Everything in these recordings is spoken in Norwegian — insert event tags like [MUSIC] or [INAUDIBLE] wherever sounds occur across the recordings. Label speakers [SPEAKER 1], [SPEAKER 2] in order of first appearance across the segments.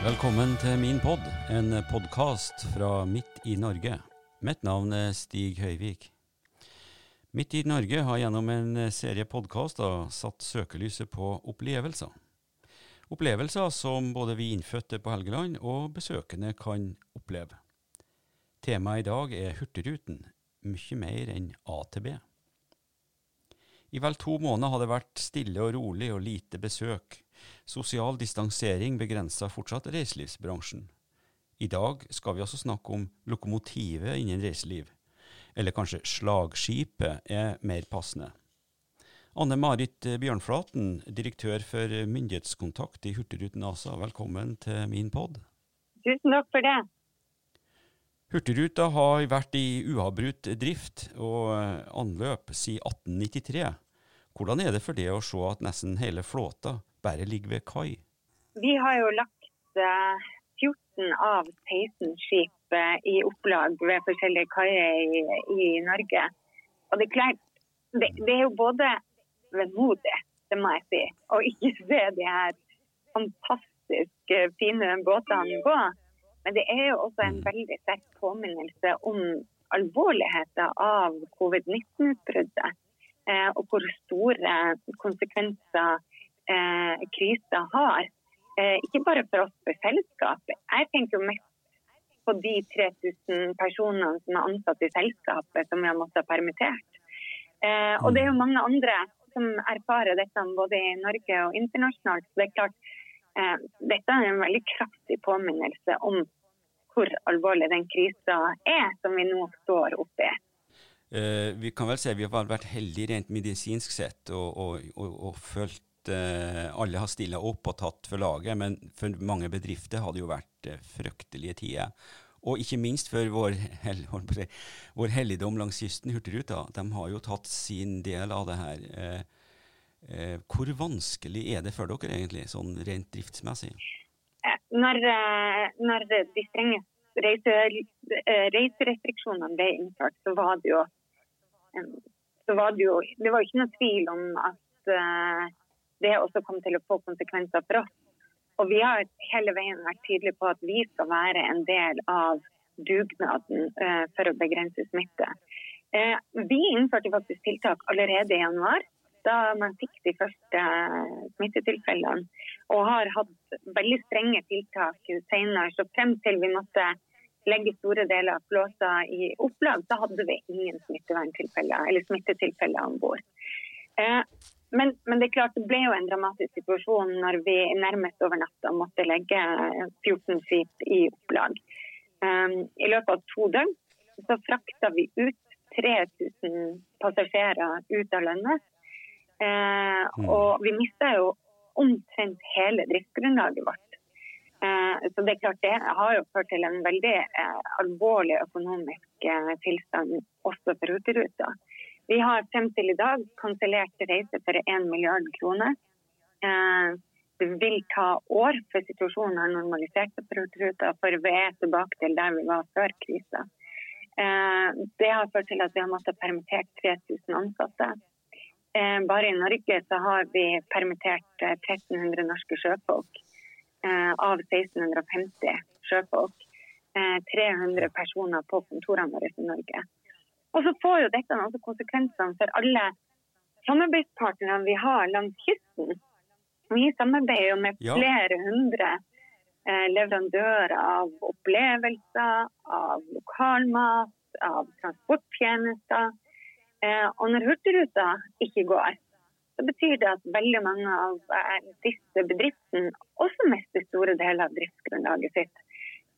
[SPEAKER 1] Velkommen til min pod, en podkast fra Midt i Norge. Mitt navn er Stig Høyvik. Midt i Norge har gjennom en serie podkaster satt søkelyset på opplevelser. Opplevelser som både vi innfødte på Helgeland og besøkende kan oppleve. Temaet i dag er Hurtigruten, mye mer enn A til B. I vel to måneder har det vært stille og rolig og lite besøk. Sosial distansering begrenser fortsatt reiselivsbransjen. I dag skal vi altså snakke om lokomotivet innen reiseliv. Eller kanskje slagskipet er mer passende. Anne Marit Bjørnflaten, direktør for myndighetskontakt i Hurtigruten ASA, velkommen til min pod.
[SPEAKER 2] Tusen takk for det.
[SPEAKER 1] Hurtigruta har vært i uavbrutt drift og anløp siden 1893. Hvordan er det for det å se at nesten hele flåta bare ligger ved kai?
[SPEAKER 2] Vi har jo lagt 14 av 16 skip i opplag ved forskjellige kaier i, i, Norge. Og det er klart, det, det er jo både vemodig, det må jeg si, å ikke [LAUGHS] se de her fantastisk fine båtene gå. Men det er jo også en veldig sterk påminnelse om alvorligheten av covid-19-utbruddet. Eh, og hvor store konsekvenser eh, krisa har. Eh, ikke bare for oss for selskapet. Jeg tenker jo mest på de 3000 personene som er ansatt i selskapet som vi har måttet ha permittert. Eh, og det er jo mange andre som erfarer dette både i Norge og internasjonalt. Så det er klart, eh, dette er en veldig kraftig påminnelse om hvor alvorlig den krisa er som vi nå står oppi.
[SPEAKER 1] Eh, vi kan vel si vi har vært heldige rent medisinsk sett og, og, og, og følt eh, alle har stilla opp og tatt for laget, men for mange bedrifter har det jo vært eh, fryktelige tider. Og ikke minst for vår, hel, vår helligdom langs kysten, Hurtigruta. De har jo tatt sin del av det her. Eh, eh, hvor vanskelig er det for dere egentlig, sånn rent driftsmessig?
[SPEAKER 2] Når, når de strenge reise, reiserestriksjonene ble innført, så var det jo så var det jo Det var ikke noe tvil om at det også kommer til å få konsekvenser for oss. Og vi har hele veien vært tydelige på at vi skal være en del av dugnaden eh, for å begrense smitte. Eh, vi innførte faktisk tiltak allerede i januar, da man fikk de første smittetilfellene. Og har hatt veldig strenge tiltak senere. Så frem til vi måtte legge store deler av flåsa i opplag, så hadde vi ingen smittetilfeller om bord. Eh, men, men, det er klart det ble jo en dramatisk situasjon når vi nærmest over natta måtte legge 14 skip i opplag. Um, I løpet av to døgn så frakta vi ut 3000 passasjerer ut av landet. Uh. Og vi mista jo omtrent hele driftsgrunnlaget vårt. Eh, så det er klart det har jo ført til en veldig eh, alvorlig økonomisk eh, tilstand også for Hurtigruta. Vi har frem til i dag kansellert reise for 1 milliard kroner. Det vil ta år før situasjonen har normalisert seg for Hurtigruta, for vi er tilbake til der vi var før krisa. Det har ført til at vi har måttet permittert 3000 ansatte. Bare i Norge så har vi permittert 1300 norske sjøfolk. Eh, av 1650 sjøfolk. 300 eh, personer på kontorene våre i Norge. Og så får jo dette også konsekvensene for alle samarbeidspartnerne vi har langs kysten. Vi samarbeider jo med flere ja. hundre eh, leverandører av opplevelser, av lokalmat, av transporttjenester. Og når Hurtigruta ikke går, så betyr det at veldig mange av eh, disse bedriftene også mister store deler av driftsgrunnlaget sitt.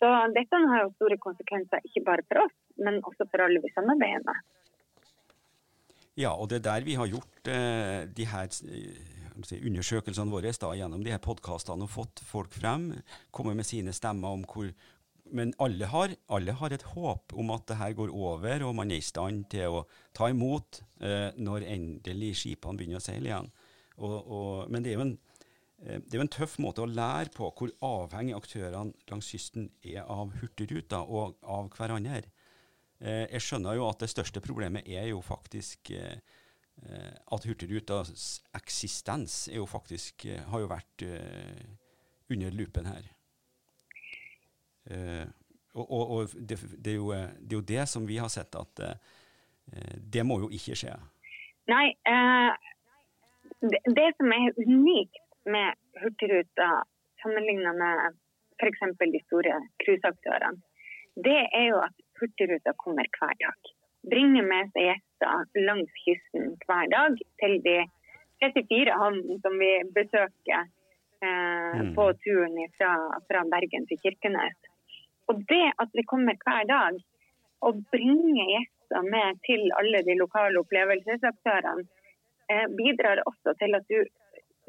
[SPEAKER 2] Så dette har jo store konsekvenser, ikke bare for oss, men også for alle vi samarbeider.
[SPEAKER 1] Ja, og det er der vi har gjort eh, de her eh, undersøkelsene våre da, gjennom de her podkastene og fått folk frem, komme med sine stemmer om hvor, men alle har, alle har, et håp om at det her går over, og man er i stand til å ta imot eh, når endelig skipene begynner å seile igjen. Og, og, men det er, en, eh, det er, jo en, tøff måte å lære på hvor avhengig aktørene langs kysten er av Hurtigruta og av hverandre. Eh, jeg skjønner jo at det største problemet er jo faktisk eh, at Hurtigrutas eksistens jo faktisk, eh, har jo vært under lupen her. Og, og, og det, det, er jo, det, er jo, det som vi har sett, at det må jo ikke skje.
[SPEAKER 2] Nei. Det, det, som er unikt med Hurtigruta sammenlignet med f.eks. de store cruiseaktørene, det er jo at Hurtigruta kommer hver dag. Bringer med seg gjester langs kysten hver dag til de 34 havnene som vi besøker eh, mm. på turen fra, fra, Bergen til Kirkenes. Og det at vi kommer hver dag og bringer gjester med til alle de lokale opplevelsesaktørene, eh, bidrar også til at du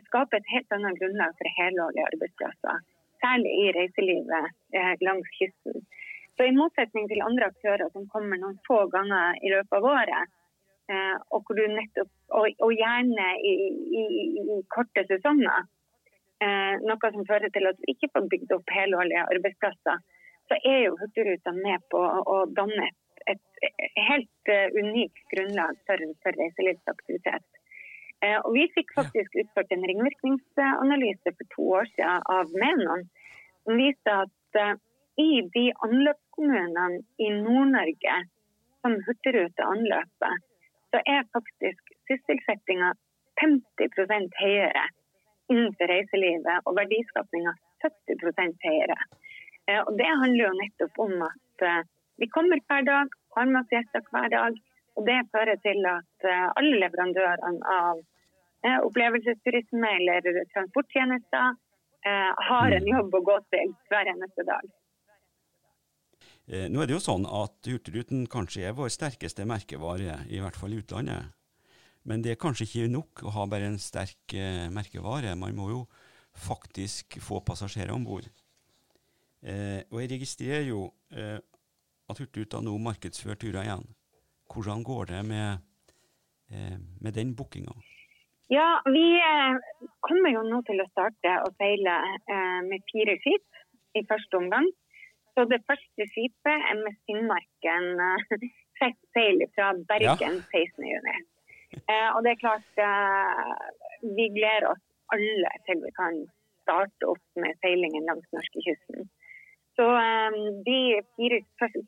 [SPEAKER 2] skaper et helt annet grunnlag for helårlige arbeidsplasser. Særlig i reiselivet eh, langs kysten. Så I motsetning til andre aktører som kommer noen få ganger i løpet av året, eh, og, nettopp, og, og gjerne i, i, i, korte sesonger, eh, noe som fører til at vi ikke får bygd opp helårlige arbeidsplasser, så er jo Hurtigruta med på å danne et, et helt uh, unikt grunnlag for, for reiselivsaktivitet. Og vi fikk faktisk utført en ringvirkningsanalyse for to år siden av Menon, som viste at i de anløpskommunene i Nord-Norge som Hurtigruta anløper, så er faktisk sysselsettinga 50 høyere innenfor reiselivet, og verdiskapinga 70 høyere. Eh, og Det handler jo nettopp om at eh, vi kommer hver dag, har med oss gjester hver dag. Og det fører til at eh, alle leverandørene av opplevelsesturisme eller transporttjenester har en mm. jobb å gå til hver eneste dag.
[SPEAKER 1] Eh, nå er det jo sånn at Hurtigruten kanskje er vår sterkeste merkevare, i hvert fall i utlandet. Men det er kanskje ikke nok å ha bare en sterk eh, merkevare. Man må jo faktisk få passasjerer om bord. Eh, og jeg registrerer jo at Hurtigruten nå markedsfører turer igjen. Hvordan går det med, med den bookinga?
[SPEAKER 2] Ja, vi kommer jo nå til å starte å seile med fire skip i første omgang. Så det første skipet er med Finnmarken fikk eh, [LAUGHS] seil fra Bergen ja. 16.6. Eh, og det er klart eh, vi gleder oss alle til vi kan starte opp med seilingen langs norskekysten. Så eh, de fire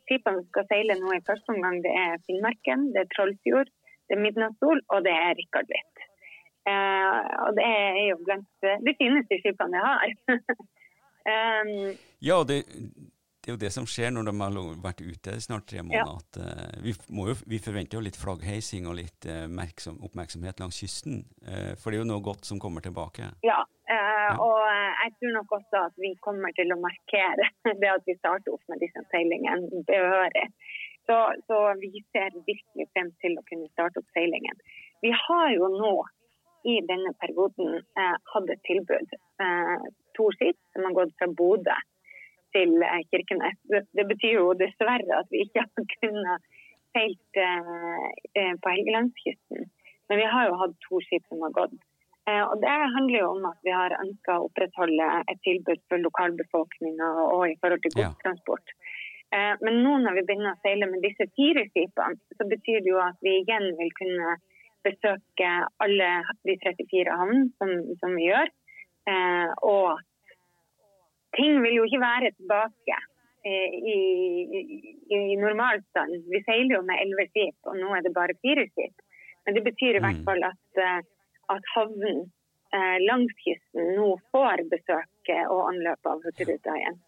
[SPEAKER 2] skipene som skal seile nå i første omgang, det er Finnmarken, det er Trollfjord, det er Midnattssol og det er Rikard Hvitt. Eh, og det er jo blant de fineste skipene jeg har.
[SPEAKER 1] um, [LAUGHS] ja, det, det er jo det som skjer når de har vært ute snart tre måneder. Ja. at uh, vi, jo, vi, forventer jo litt flaggheising og litt uh, oppmerksomhet langs kysten. Uh, for det er jo noe godt som kommer tilbake.
[SPEAKER 2] Ja, ja. og jeg tror nok også at vi kommer til å markere [LAUGHS] det at vi starter opp med disse seilingene behørig. Så, så, vi ser virkelig frem til å kunne starte opp seilingen. Vi har jo nå i denne perioden hatt et tilbud. to skip som har gått fra Bodø til eh, Kirkenes. Det betyr jo dessverre at vi ikke har kunnet seilt eh, eh, på Helgelandskysten. Men vi har jo hatt to skip som har gått. Og Det handler jo om at vi har ønska å opprettholde et tilbud for lokalbefolkninga og i forhold til godstransport. Ja. Men nå når vi begynner å seile med disse fire skipene, så betyr det jo at vi igjen vil kunne besøke alle de 34 havnene som, som, vi gjør. Og ting vil jo ikke være tilbake eh, i, i, i normalstand. Vi seiler jo med elleve skip, og nå er det bare fire skip. Men det betyr i hvert mm. fall at, eh, at havnen eh, langs kysten nå får besøk og anløp av Hurtigruta igjen.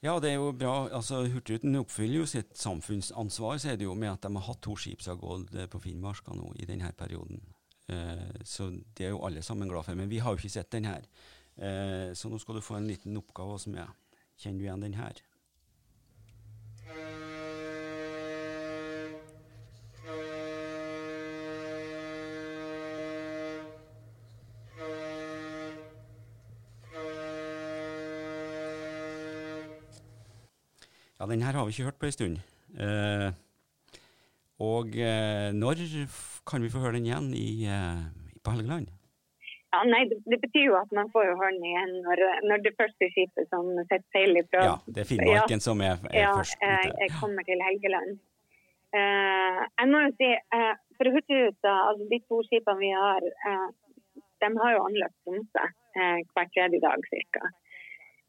[SPEAKER 1] Ja, det er jo bra. Altså, Hurtigruten oppfyller jo sitt samfunnsansvar, så er det jo, med at de har hatt to skip som har gått på Finnmarka nå i denne perioden. Så det er jo alle sammen glad for. Men vi har jo ikke sett den her. Eh, så nå skal du få en liten oppgave hos meg. Kjenner du igjen den her? Ja, den her har vi ikke hørt på en stund. Eh, og eh, når kan vi få høre den igjen i, eh, på Helgeland?
[SPEAKER 2] Ja, nei, det, det, betyr jo at man får jo hånd igjen når, når, det første skipet som setter seil ifra
[SPEAKER 1] Ja, det er Finnmarken ja, som er, er
[SPEAKER 2] ja,
[SPEAKER 1] først.
[SPEAKER 2] Ja, jeg kommer til Helgeland. Uh, jeg må jo si, uh, for Hurtigruta, altså de to skipene vi har, uh, de har jo anløpt Tromsø hver tredje dag ca.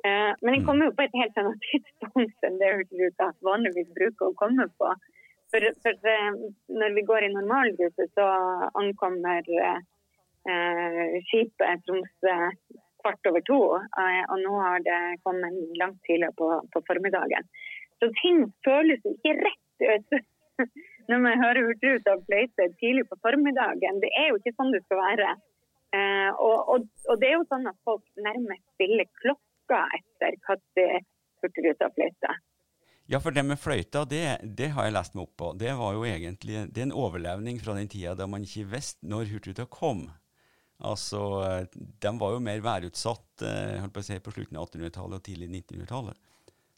[SPEAKER 2] Uh, men den
[SPEAKER 1] Mm.
[SPEAKER 2] kommer jo på et helt annet [LAUGHS] tidspunkt enn det Hurtigruta vanligvis bruker å komme på. For, for eh, når vi går i normalrute, så ankommer eh, eh, skipet Tromsø kvart over to. eh, og nå har det kommet langt tidligere på, på formiddagen. Så ting føles ikke rett ut [LAUGHS] når man hører Hurtigruta fløyte tidlig på formiddagen. Det er jo ikke sånn det skal være. Eh, og, og, og det er jo sånn at folk nærmest stiller klokka etter når Hurtigruta fløyter.
[SPEAKER 1] Ja, for det med fløyta, det, det har jeg lest meg opp på. Det var jo egentlig det er en overlevning fra den tida da man ikke visste når Hurtigruta kom. Altså, De var jo mer værutsatt eh, på si, på slutten av 1800-tallet og tidlig 1900-tallet.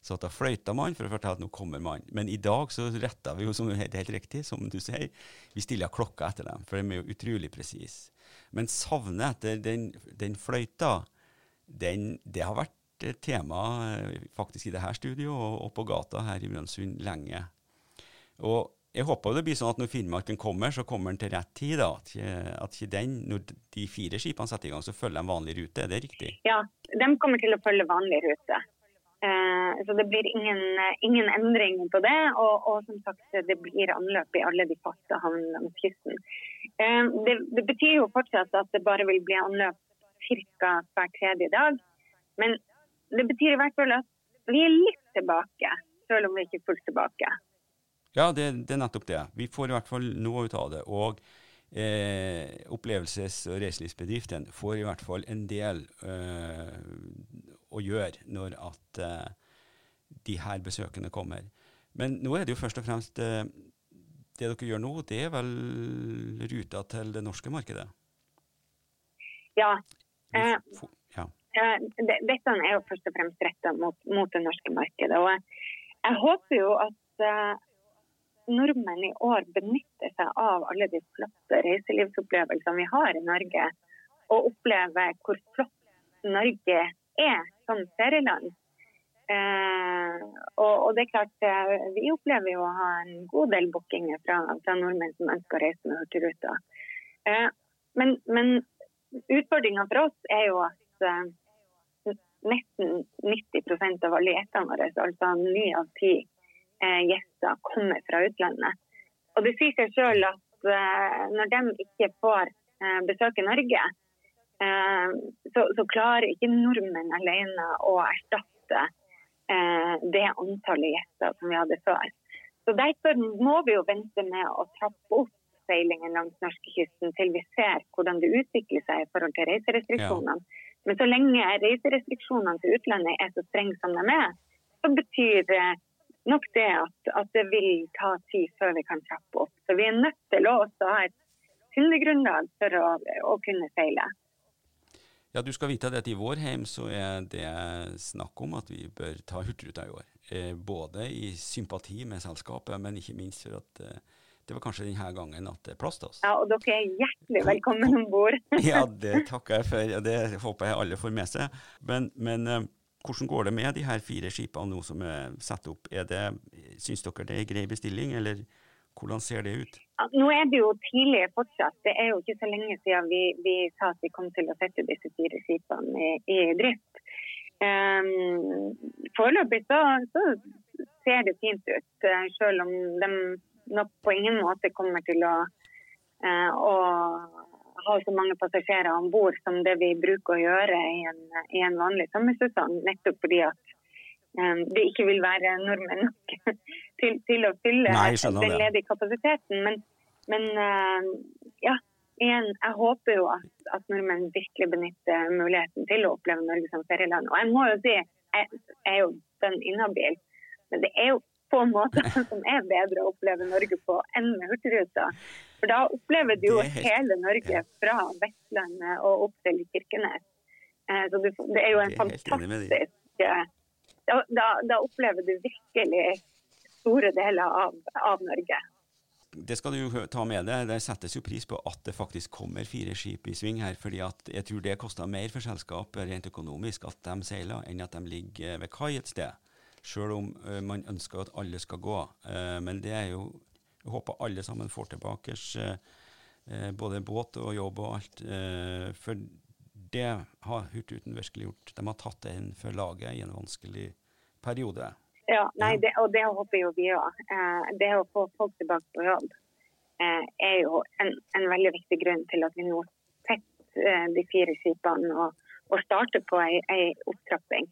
[SPEAKER 1] Så da fløyta man for å fortelle at nå kommer man. Men i dag så retter vi jo, som helt, helt riktig, som du sier, vi stiller klokka etter dem, for de er jo utrolig presise. Men savnet etter den, den fløyta, den, det har vært tema eh, faktisk i dette studioet og, og på gata her i Brønnøysund lenge. Og jeg håper det blir sånn at når Finnmarken kommer, så kommer den til rett tid. da, At at den, når de fire skipene setter i gang, så følger de vanlig rute. Er det riktig?
[SPEAKER 2] Ja, de kommer til å følge vanlig rute. Eh, så det blir ingen, ingen endring på det. Og, og, som sagt, det blir anløp i alle de faste havnene langs kysten. Eh, det, det, betyr jo fortsatt at det bare vil bli anløp ca. hver tredje dag. Men det betyr i hvert fall at vi er litt tilbake, selv om vi ikke er fullt tilbake.
[SPEAKER 1] Ja, det, det, er nettopp det. Vi får i hvert fall noe ut av det. Og eh, opplevelses- og reiselivsbedriftene får i hvert fall en del eh, å gjøre når at eh, de her besøkende kommer. Men nå er det jo først og fremst eh, det dere gjør nå, det er vel ruta til det norske markedet?
[SPEAKER 2] Ja.
[SPEAKER 1] Eh, ja.
[SPEAKER 2] Dette er jo først og fremst retta mot, mot, det norske markedet. Og jeg håper jo at nordmenn i år benytter seg av alle de flotte reiselivsopplevelsene vi har i Norge, og opplever hvor flott Norge er som ferieland. Eh, og, og, det er klart, uh, Vi opplever jo å ha en god del bookinger fra, fra nordmenn som ønsker å reise med Hurtigruta. Eh, men, men utfordringa for oss er jo at nesten 90% av alle gjestene våre, altså ni av ti gjester, kommer fra utlandet. Og det sier seg sjøl at når de ikke får besøke Norge, så, så klarer ikke nordmenn alene å erstatte det antallet gjester som vi hadde før. Så Derfor må vi jo vente med å trappe opp seilingen langs norskekysten til vi ser hvordan det utvikler seg i forhold til reiserestriksjonene. Ja. Men så lenge reiserestriksjonene til utlandet er så strenge som de er, så betyr nok det at, at, det vil ta tid før vi kan trappe opp. Så vi er nødt til å ha et kundegrunnlag for å, å kunne seile.
[SPEAKER 1] Ja, Du skal vite at i vår heim så er det snakk om at vi bør ta Hurtigruta i år. Eh, både i sympati med selskapet, men ikke minst for at eh, det var kanskje denne gangen at det er plass til oss.
[SPEAKER 2] Ja, og dere er hjertelig velkommen om bord. [LAUGHS]
[SPEAKER 1] ja, [LAUGHS] det takker jeg for. Det håper jeg alle får med seg. Men, men uh, hvordan går det med de her fire skipene nå som er satt opp? Er det, Syns dere det er grei bestilling, eller hvordan ser det ut?
[SPEAKER 2] Nå er det jo tidlig fortsatt. Det er jo ikke så lenge siden vi, vi sa at vi kom til å sette disse fire skipene i, i drift. Um, Foreløpig så, så, ser det fint ut, selv om de nok på ingen måte kommer til å, uh, å ha så mange passasjerer om bord som det vi bruker å gjøre i en, i en vanlig sommersesong. Nettopp fordi at um, det ikke vil være nordmenn nok [LAUGHS] til, til å fylle
[SPEAKER 1] Nei,
[SPEAKER 2] den ledige kapasiteten. Men, men uh, ja, igjen, jeg håper jo at, at, nordmenn virkelig benytter muligheten til å oppleve Norge som ferieland. Og jeg må jo si, jeg, jeg er jo den inhabil, men det er jo få måter [LAUGHS] som er bedre å oppleve Norge på enn med Hurtigruta. For da opplever du jo hele Norge fra Vestlandet og opp til Kirkenes. Så det er jo en fantastisk da, da, da, opplever du virkelig store deler av, av Norge.
[SPEAKER 1] Det skal du ta med deg. Det settes jo pris på at det faktisk kommer fire skip i sving her. fordi at jeg tror det koster mer for selskapet rent økonomisk at de seiler, enn at de ligger ved kai et sted. Selv om uh, man ønsker at alle skal gå. Men det er jo Jeg håper alle sammen får tilbake uh, både båt og jobb og alt. for det har Hurtigruten virkelig gjort. De har tatt det inn for laget i en vanskelig periode.
[SPEAKER 2] Ja, nei, det, og det håper jo vi òg. Eh, det å få folk tilbake på jobb eh, er jo en, en, veldig viktig grunn til at vi nå setter eh, de fire skipene og, og starter på ei, ei opptrapping.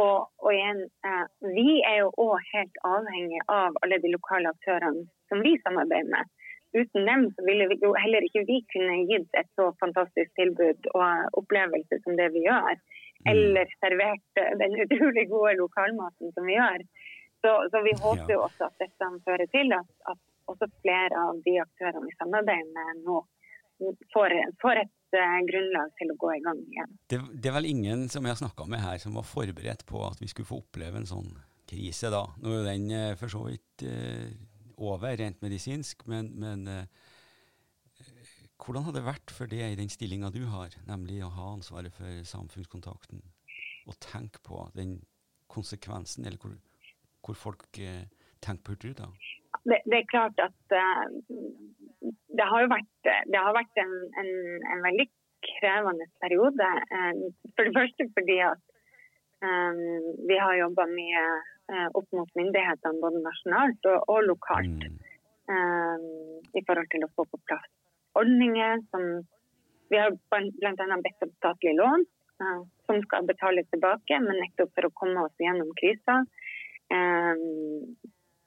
[SPEAKER 2] Og, og igjen, eh, vi er jo òg helt avhengig av alle de lokale aktørene som vi samarbeider med. Uten dem så ville vi jo heller ikke vi kunne gitt et så fantastisk tilbud og opplevelse som det vi gjør. Mm. Eller servert den utrolig gode lokalmaten som vi gjør. Så, så vi håper jo også at dette fører til at, at også flere av de aktørene vi samarbeider med nå får, får et uh, grunnlag til å gå i gang igjen.
[SPEAKER 1] Det, det er vel ingen som jeg har snakka med her som var forberedt på at vi skulle få oppleve en sånn krise da. Nå er den uh, for så vidt uh, over rent medisinsk, men, men hvordan har det vært for deg i den stillinga du har, nemlig å ha ansvaret for samfunnskontakten, og tenke på den konsekvensen, eller hvor, hvor folk tenker på Hurtigruta?
[SPEAKER 2] Det, det, er klart at det har jo vært, har vært en, en, en, veldig krevende periode. Eh, for det første fordi at um, vi har jobba mye uh, opp mot myndighetene både nasjonalt og, og lokalt. Um, I forhold til å få på plass ordninger som Vi har bl.a. bedt om statlig lån uh, som skal betales tilbake, men nettopp for å komme oss gjennom krisa.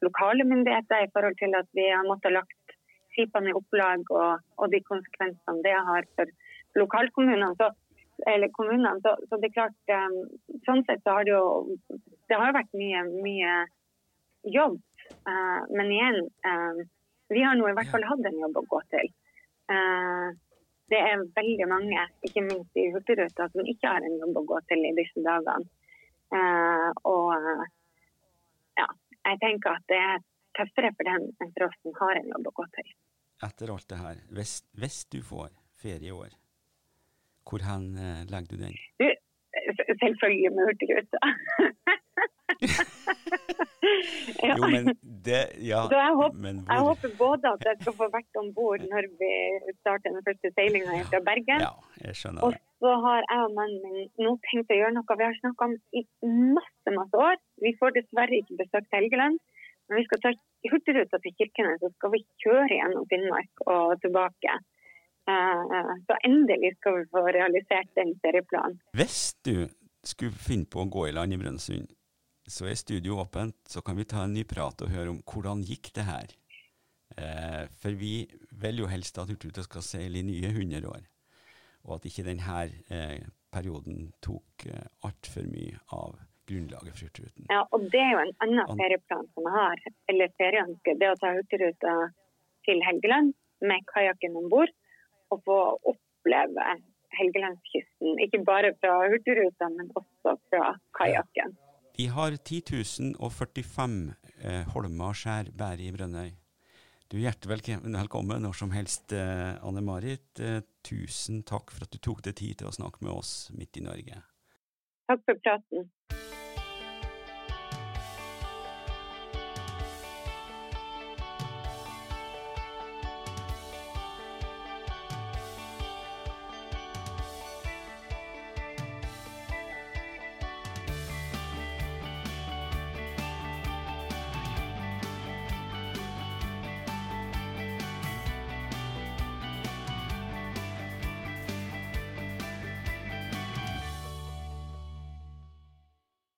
[SPEAKER 2] Lokale myndigheter i forhold til at vi har måttet lagt skipene i opplag og, og, de konsekvensene det har for lokalkommunene. Så, eller kommunene. Så, så, det er klart, sånn sett så har det jo det har vært mye, mye jobb. Uh, men igjen, uh, vi har nå i hvert fall hatt en jobb å gå til. Uh, det er veldig mange, ikke minst i Hurtigruta, som ikke har en jobb å gå til i disse dagene. og ja, jeg tenker at det er tøffere for dem enn for oss som har en jobb å gå til.
[SPEAKER 1] Etter alt det her, hvis, hvis du får ferie i år, hvor hen legger du den?
[SPEAKER 2] Du, selvfølgelig med Hurtigruta. [LAUGHS]
[SPEAKER 1] ja. [LAUGHS] Jo, men det Ja,
[SPEAKER 2] jeg håper, men hvor? Jeg håper både at jeg skal få vært om bord når vi starter den første seilinga fra Bergen.
[SPEAKER 1] Ja, jeg skjønner
[SPEAKER 2] det. Og så har jeg og mannen min nå tenkt å gjøre noe vi har snakka om i masse, masse år. Vi får dessverre ikke besøkt Helgeland. Når vi skal ta Hurtigruta til Kirkenes, så skal vi kjøre gjennom Finnmark og tilbake. Eh, så endelig skal vi få realisert den serieplanen.
[SPEAKER 1] Hvis du skulle finne på å gå i land i Brønnøysund, så er studio åpent, så kan vi ta en ny prat og høre om hvordan gikk det her. Eh, for vi vil jo helst at Hurtigruta skal seile i nye 100 år, og at ikke denne eh, perioden tok eh, altfor mye av grunnlaget for Hurtigruten.
[SPEAKER 2] Ja, og det er jo en annen ferieplan som jeg har, eller ferieønske. Det å ta Hurtigruta til Helgeland med kajakken om bord, og få oppleve Helgelandskysten. Ikke bare fra Hurtigruta, men også fra kajakken.
[SPEAKER 1] Vi har 10 045 eh, holmer skjær bære i Brønnøy. Du er hjertelig velkommen når som helst, eh, Anne Marit. Eh, tusen takk for at du tok deg tid til å snakke med oss midt i Norge.
[SPEAKER 2] Takk for praten.